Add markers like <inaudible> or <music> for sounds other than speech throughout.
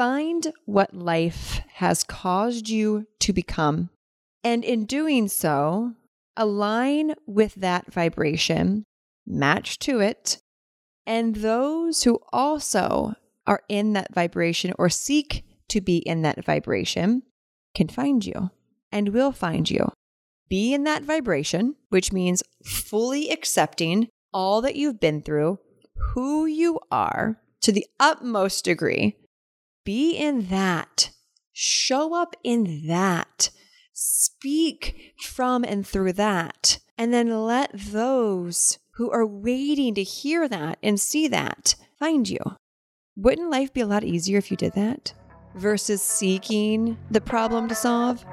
Find what life has caused you to become. And in doing so, align with that vibration, match to it, and those who also are in that vibration or seek to be in that vibration can find you and will find you. Be in that vibration, which means fully accepting all that you've been through, who you are to the utmost degree. Be in that. Show up in that. Speak from and through that. And then let those who are waiting to hear that and see that find you. Wouldn't life be a lot easier if you did that versus seeking the problem to solve?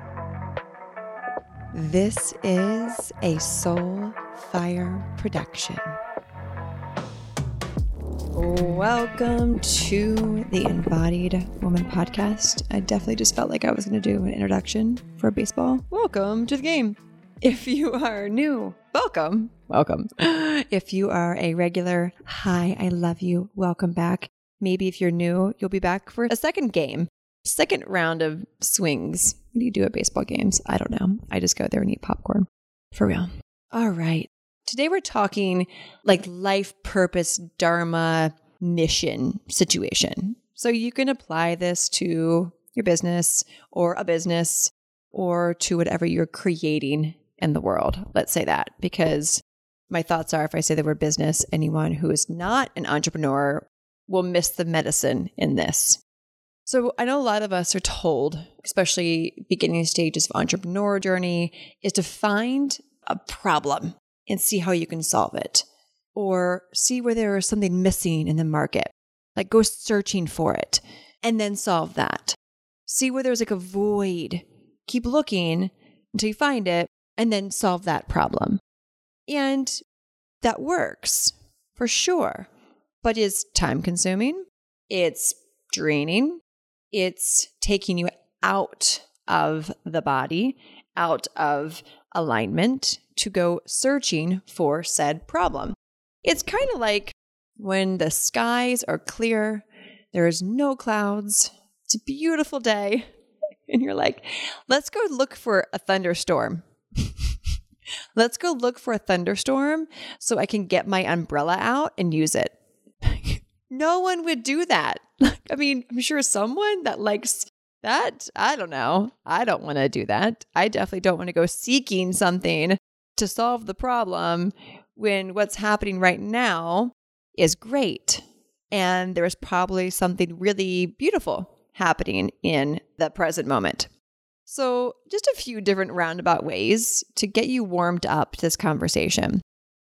This is a Soul Fire production. Welcome to the Embodied Woman podcast. I definitely just felt like I was going to do an introduction for baseball. Welcome to the game. If you are new, welcome. Welcome. <gasps> If you are a regular, hi, I love you. Welcome back. Maybe if you're new, you'll be back for a second game, second round of swings. What do you do at baseball games? I don't know. I just go there and eat popcorn. For real. All right. Today we're talking like life purpose, dharma, mission situation. So you can apply this to your business or a business or to whatever you're creating in the world. Let's say that because my thoughts are if I say the word business, anyone who is not an entrepreneur will miss the medicine in this. So I know a lot of us are told, especially beginning stages of entrepreneur journey, is to find a problem and see how you can solve it or see where there is something missing in the market. Like go searching for it and then solve that. See where there's like a void. Keep looking until you find it and then solve that problem. And that works for sure, but is time consuming. It's draining. It's taking you out of the body, out of alignment to go searching for said problem. It's kind of like when the skies are clear, there is no clouds, it's a beautiful day, <laughs> and you're like, let's go look for a thunderstorm. <laughs> let's go look for a thunderstorm so I can get my umbrella out and use it. <laughs> no one would do that. I mean, I'm sure someone that likes that, I don't know. I don't want to do that. I definitely don't want to go seeking something to solve the problem when what's happening right now is great. And there's probably something really beautiful happening in the present moment. So, just a few different roundabout ways to get you warmed up to this conversation.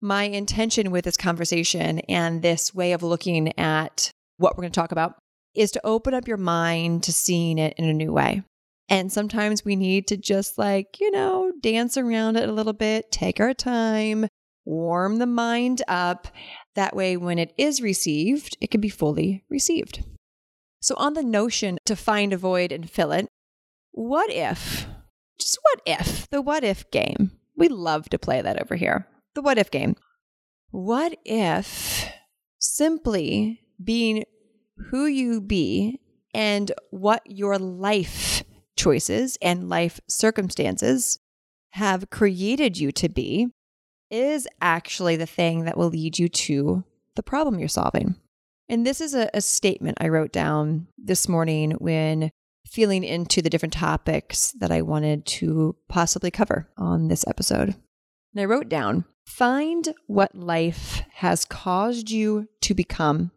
My intention with this conversation and this way of looking at what we're going to talk about is to open up your mind to seeing it in a new way. And sometimes we need to just like, you know, dance around it a little bit, take our time, warm the mind up. That way, when it is received, it can be fully received. So, on the notion to find a void and fill it, what if, just what if, the what if game? We love to play that over here. The what if game. What if simply being who you be and what your life choices and life circumstances have created you to be is actually the thing that will lead you to the problem you're solving. And this is a, a, statement I wrote down this morning when feeling into the different topics that I wanted to possibly cover on this episode. And I wrote down find what life has caused you to become.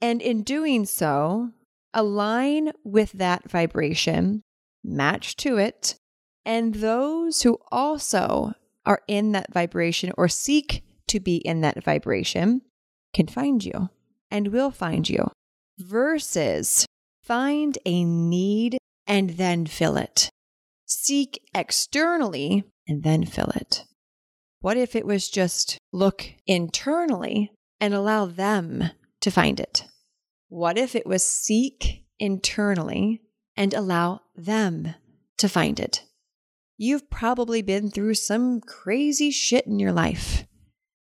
And in doing so, align with that vibration match to it, and those who also are in that vibration or seek to be in that vibration can find you and will find you, versus find a need and then fill it. Seek externally and then fill it. What if it was just look internally and allow them to find it? What if it was seek internally and allow them to find it. You've probably been through some crazy shit in your life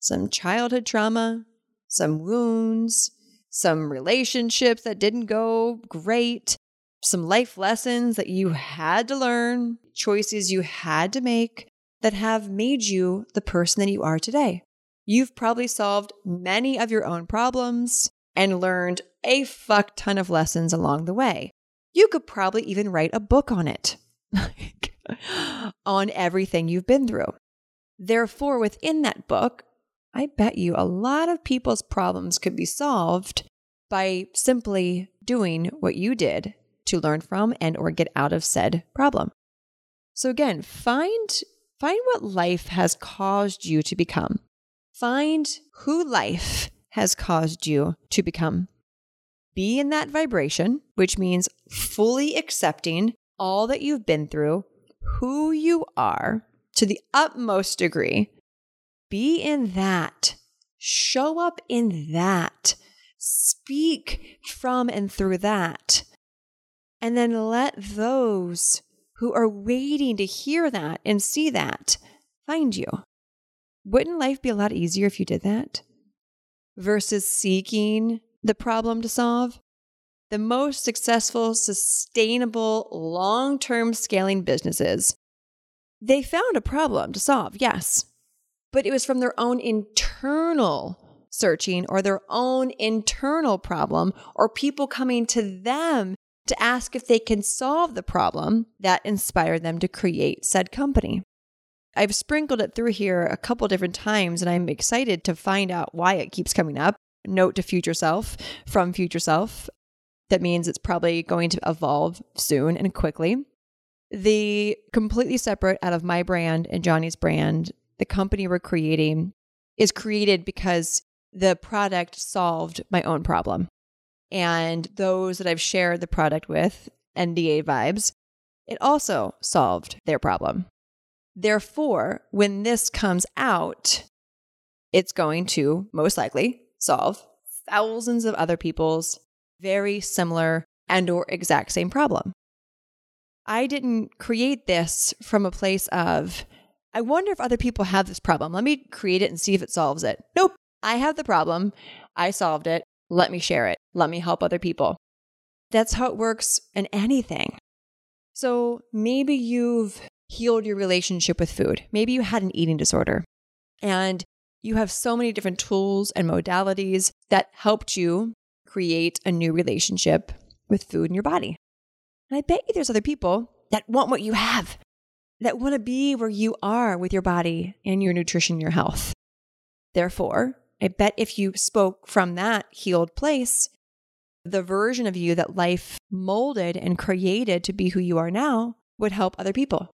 some childhood trauma, some wounds, some relationships that didn't go great, some life lessons that you had to learn, choices you had to make that have made you the person that you are today. You've probably solved many of your own problems and learned a fuck ton of lessons along the way. You could probably even write a book on it, <laughs> <gasps> on everything you've been through. Therefore, within that book, I bet you a lot of people's problems could be solved by simply doing what you did to learn from and or get out of said problem. So again, find find what life has caused you to become. Find who life has caused you to become. Be in that vibration, which means fully accepting all that you've been through, who you are to the utmost degree. Be in that. Show up in that. Speak from and through that. And then let those who are waiting to hear that and see that find you. Wouldn't life be a lot easier if you did that? Versus seeking the problem to solve? The most successful, sustainable, long term scaling businesses, they found a problem to solve, yes, but it was from their own internal searching or their own internal problem or people coming to them to ask if they can solve the problem that inspired them to create said company. I've sprinkled it through here a couple different times and I'm excited to find out why it keeps coming up. Note to future self from future self. That means it's probably going to evolve soon and quickly. The completely separate out of my brand and Johnny's brand, the company we're creating is created because the product solved my own problem and those that I've shared the product with, NDA vibes, it also solved their problem. Therefore, when this comes out, it's going to most likely solve thousands of other people's very similar and or exact same problem. I didn't create this from a place of I wonder if other people have this problem. Let me create it and see if it solves it. Nope. I have the problem. I solved it. Let me share it. Let me help other people. That's how it works in anything. So maybe you've healed your relationship with food. Maybe you had an eating disorder and you have so many different tools and modalities that helped you create a new relationship with food in your body. And I bet you there's other people that want what you have, that want to be where you are with your body and your nutrition, your health. Therefore, I bet if you spoke from that healed place, the version of you that life molded and created to be who you are now would help other people.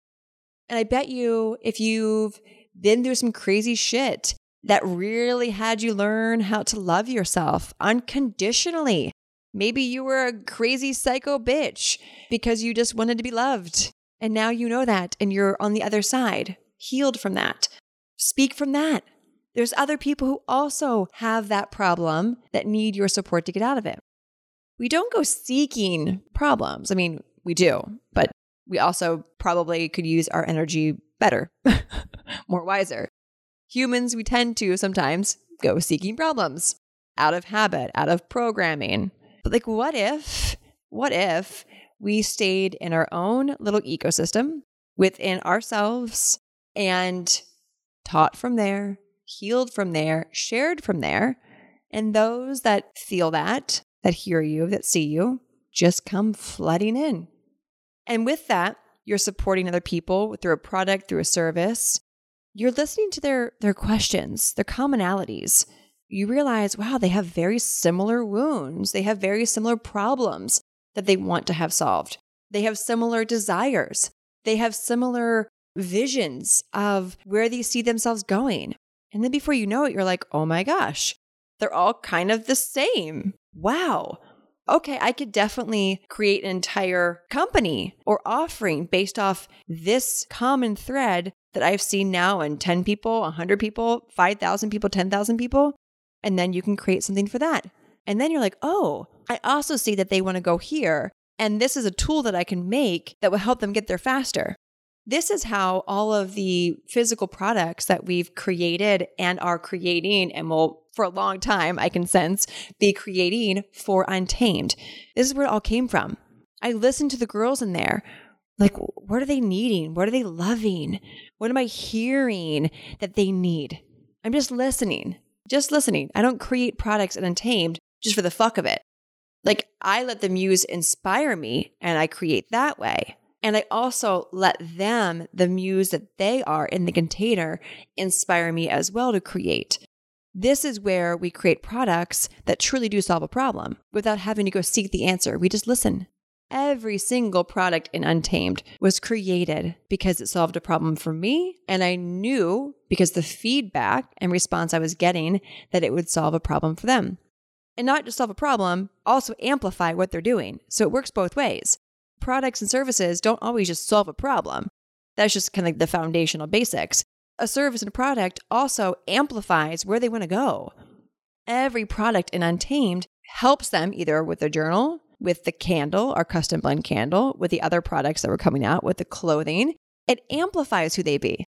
And I bet you if you've been through some crazy shit that really had you learn how to love yourself unconditionally. Maybe you were a crazy psycho bitch because you just wanted to be loved. And now you know that and you're on the other side, healed from that. Speak from that. There's other people who also have that problem that need your support to get out of it. We don't go seeking problems. I mean, we do, but we also probably could use our energy better, <laughs> more wiser. Humans, we tend to sometimes go seeking problems out of habit, out of programming. But like, what if, what if we stayed in our own little ecosystem within ourselves and taught from there, healed from there, shared from there. And those that feel that, that hear you, that see you, just come flooding in. And with that, you're supporting other people through a product, through a service. You're listening to their, their questions, their commonalities. You realize, wow, they have very similar wounds. They have very similar problems that they want to have solved. They have similar desires. They have similar visions of where they see themselves going. And then before you know it, you're like, oh my gosh, they're all kind of the same. Wow. Okay, I could definitely create an entire company or offering based off this common thread that I've seen now in 10 people, 100 people, 5,000 people, 10,000 people. And then you can create something for that. And then you're like, oh, I also see that they want to go here. And this is a tool that I can make that will help them get there faster. This is how all of the physical products that we've created and are creating and will for a long time, I can sense, be creating for Untamed. This is where it all came from. I listened to the girls in there. Like, what are they needing? What are they loving? What am I hearing that they need? I'm just listening, just listening. I don't create products and Untamed just for the fuck of it. Like, I let the muse inspire me and I create that way. And I also let them, the muse that they are in the container, inspire me as well to create. This is where we create products that truly do solve a problem without having to go seek the answer. We just listen. Every single product in Untamed was created because it solved a problem for me. And I knew because the feedback and response I was getting that it would solve a problem for them. And not just solve a problem, also amplify what they're doing. So it works both ways. Products and services don't always just solve a problem. That's just kind of like the foundational basics. A service and a product also amplifies where they want to go. Every product in Untamed helps them either with their journal, with the candle, our custom blend candle, with the other products that were coming out, with the clothing. It amplifies who they be.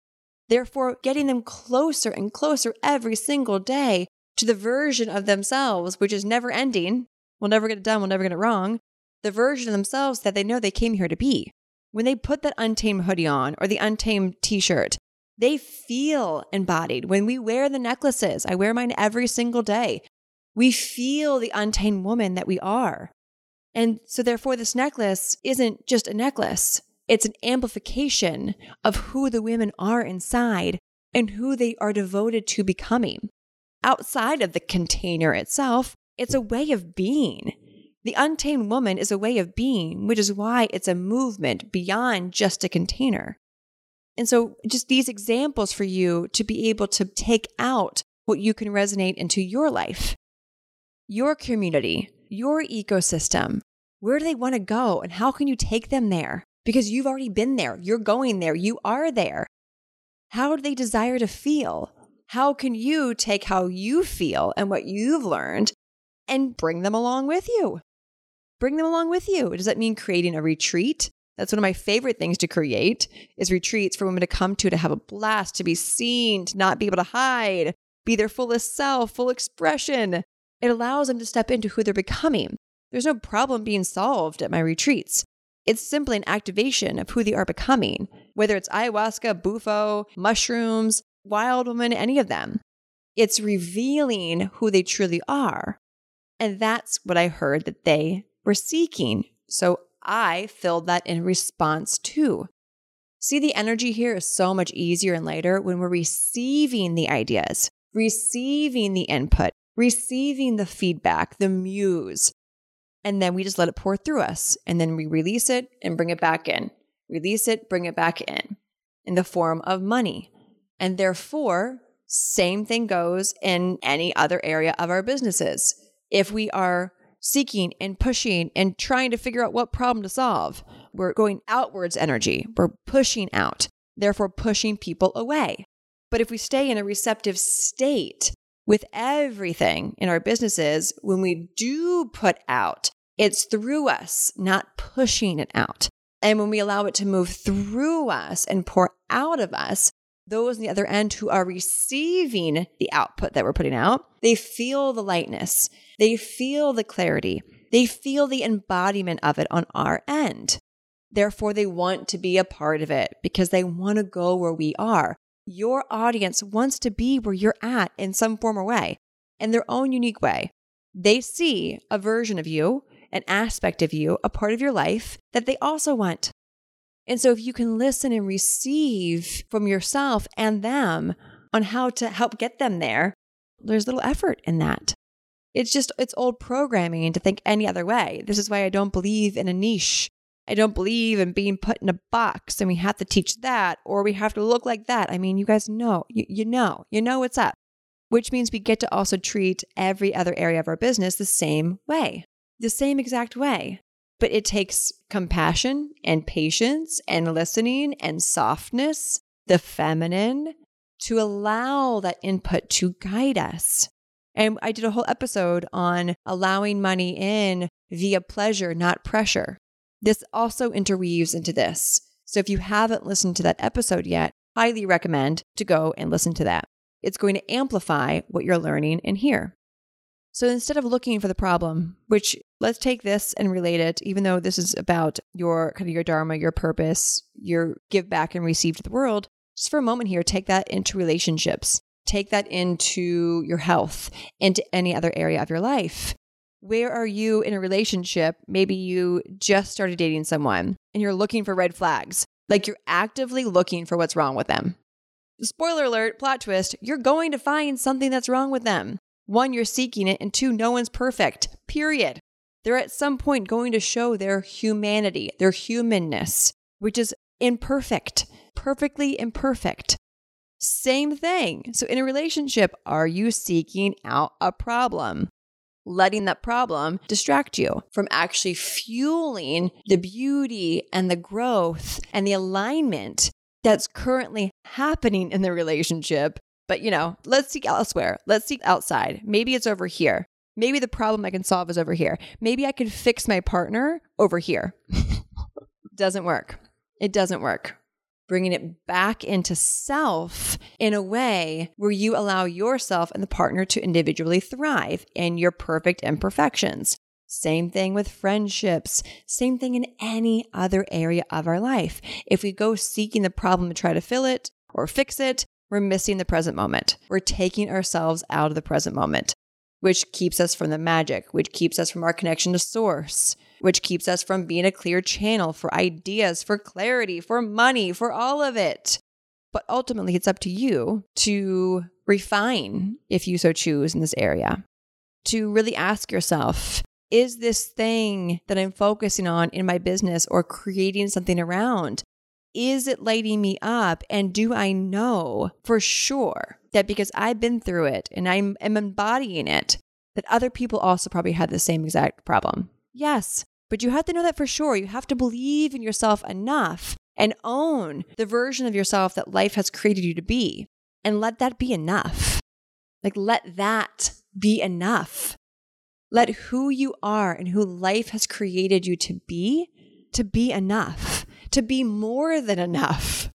Therefore, getting them closer and closer every single day to the version of themselves, which is never ending. We'll never get it done, we'll never get it wrong. The version of themselves that they know they came here to be. When they put that untamed hoodie on or the untamed t shirt, they feel embodied. When we wear the necklaces, I wear mine every single day. We feel the untamed woman that we are. And so, therefore, this necklace isn't just a necklace, it's an amplification of who the women are inside and who they are devoted to becoming. Outside of the container itself, it's a way of being. The untamed woman is a way of being, which is why it's a movement beyond just a container. And so, just these examples for you to be able to take out what you can resonate into your life, your community, your ecosystem. Where do they want to go and how can you take them there? Because you've already been there, you're going there, you are there. How do they desire to feel? How can you take how you feel and what you've learned and bring them along with you? Bring them along with you. Does that mean creating a retreat? That's one of my favorite things to create is retreats for women to come to to have a blast, to be seen, to not be able to hide, be their fullest self, full expression. It allows them to step into who they're becoming. There's no problem being solved at my retreats. It's simply an activation of who they are becoming, whether it's ayahuasca, bufo, mushrooms, wild woman, any of them. It's revealing who they truly are. And that's what I heard that they were seeking. So I filled that in response to. See, the energy here is so much easier and lighter when we're receiving the ideas, receiving the input, receiving the feedback, the muse. And then we just let it pour through us. And then we release it and bring it back in. Release it, bring it back in in the form of money. And therefore, same thing goes in any other area of our businesses. If we are seeking and pushing and trying to figure out what problem to solve, we're going outwards energy. We're pushing out, therefore pushing people away. But if we stay in a receptive state, with everything in our businesses, when we do put out, it's through us, not pushing it out. And when we allow it to move through us and pour out of us, those on the other end who are receiving the output that we're putting out, they feel the lightness, they feel the clarity, they feel the embodiment of it on our end. Therefore, they want to be a part of it because they want to go where we are your audience wants to be where you're at in some form or way, in their own unique way. They see a version of you, an aspect of you, a part of your life that they also want. And so, if you can listen and receive from yourself and them on how to help get them there, there's little effort in that. It's just, it's old programming to think any other way. This is why I don't believe in a niche I don't believe in being put in a box and we have to teach that or we have to look like that. I mean, you guys know, you, you know, you know what's up, which means we get to also treat every other area of our business the same way, the same exact way. But it takes compassion and patience and listening and softness, the feminine, to allow that input to guide us. And I did a whole episode on allowing money in via pleasure, not pressure. This also interweaves into this. So if you haven't listened to that episode yet, highly recommend to go and listen to that. It's going to amplify what you're learning in here. So instead of looking for the problem, which let's take this and relate it, even though this is about your kind of your dharma, your purpose, your give back and receive to the world, just for a moment here, take that into relationships. Take that into your health, into any other area of your life. Where are you in a relationship? Maybe you just started dating someone and you're looking for red flags. Like you're actively looking for what's wrong with them. Spoiler alert, plot twist, you're going to find something that's wrong with them. One, you're seeking it, and two, no one's perfect, period. They're at some point going to show their humanity, their humanness, which is imperfect, perfectly imperfect. Same thing. So, in a relationship, are you seeking out a problem? Letting that problem distract you from actually fueling the beauty and the growth and the alignment that's currently happening in the relationship but, you know, let's seek elsewhere. Let's seek outside. Maybe it's over here. Maybe the problem I can solve is over here. Maybe I can fix my partner over here. <laughs> doesn't work. It doesn't work. Bringing it back into self in a way where you allow yourself and the partner to individually thrive in your perfect imperfections. Same thing with friendships. Same thing in any other area of our life. If we go seeking the problem to try to fill it or fix it, we're missing the present moment. We're taking ourselves out of the present moment, which keeps us from the magic, which keeps us from our connection to source, which keeps us from being a clear channel for ideas, for clarity, for money, for all of it. But ultimately, it's up to you to refine, if you so choose, in this area, to really ask yourself is this thing that I'm focusing on in my business or creating something around is it lighting me up? And do I know for sure that because I've been through it and I'm, embodying it, that other people also probably had the same exact problem? Yes, but you have to know that for sure. You have to believe in yourself enough and own the version of yourself that life has created you to be and let that be enough. Like, let that be enough. Let who you are and who life has created you to be to be enough to be more than enough.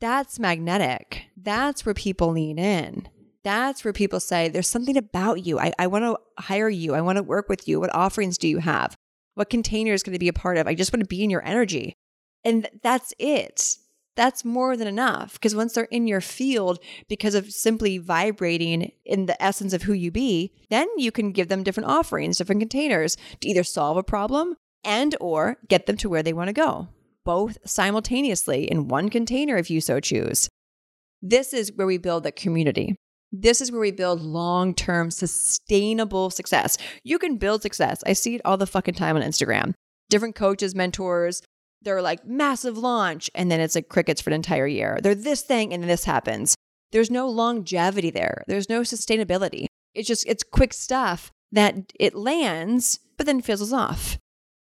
That's magnetic. That's where people lean in. That's where people say, There's something about you. I, I want to hire you. I want to work with you. What offerings do you have? What container is going to be a part of? I just want to be in your energy. And that's it. That's more than enough. Because once they're in your field, because of simply vibrating in the essence of who you be, then you can give them different offerings, different containers to either solve a problem and or get them to where they want to go both simultaneously in one container if you so choose. This is where we build the community. This is where we build long term sustainable success. You can build success. I see it all the fucking time on Instagram. Different coaches, mentors, they're like massive launch, and then it's like crickets for an entire year. They're this thing, and this happens. There's no longevity there, there's no sustainability. It's just, it's quick stuff that it lands, but then fizzles off.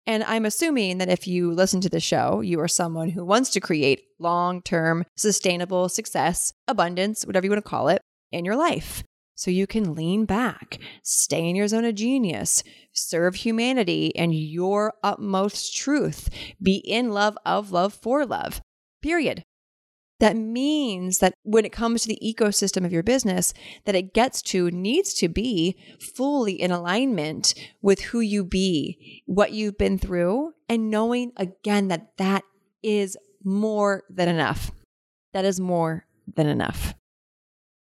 And I'm assuming that if you listen to the show, you are someone who wants to create long term, sustainable success, abundance, whatever you want to call it, in your life. So you can lean back, stay in your zone of genius, serve humanity and your utmost truth, be in love, of love, for love, period. That means that when it comes to the ecosystem of your business that it gets to needs to be fully in alignment with who you be what you've been through and knowing again that that is more than enough. That is more than enough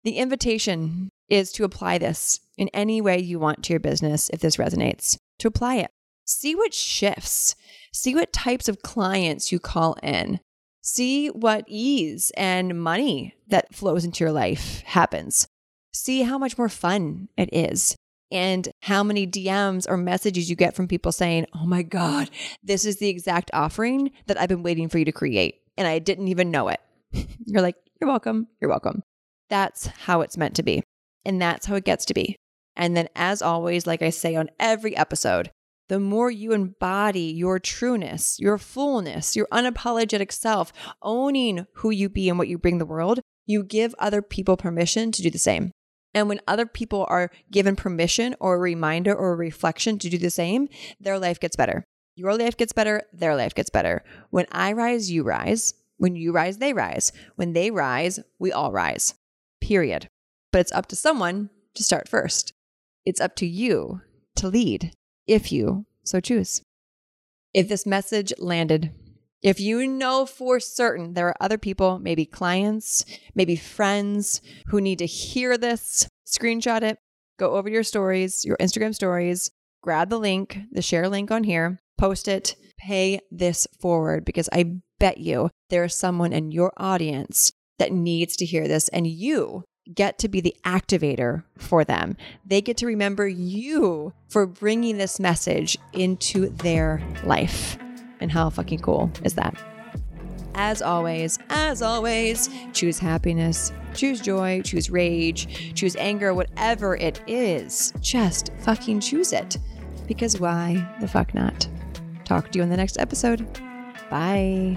the invitation is to apply this in any way you want to your business if this resonates to apply it see what shifts see what types of clients you call in See what ease and money that flows into your life happens. See how much more fun it is and how many DMs or messages you get from people saying, Oh my God, this is the exact offering that I've been waiting for you to create. And I didn't even know it. <laughs> You're like, You're welcome. You're welcome. That's how it's meant to be. And that's how it gets to be. And then, as always, like I say on every episode, the more you embody your trueness, your fullness, your unapologetic self, owning who you be and what you bring the world, you give other people permission to do the same. And when other people are given permission or a reminder or a reflection to do the same, their life gets better. Your life gets better, their life gets better. When I rise, you rise. When you rise, they rise. When they rise, we all rise. Period. But it's up to someone to start first. it's up to you to lead if you so choose. If this message landed, if you know for certain there are other people, maybe clients, maybe friends who need to hear this, screenshot it, go over your stories, your Instagram stories, grab the link, the share link on here, post it, pay this forward because I bet you there is someone in your audience that needs to hear this and you get to be the activator for them. They get to remember you for bringing this message into their life. And how fucking cool is that? As always, as always, choose happiness, choose joy, choose rage, choose anger, whatever it is. Just fucking choose it. Because why the fuck not? Talk to you in the next episode. Bye.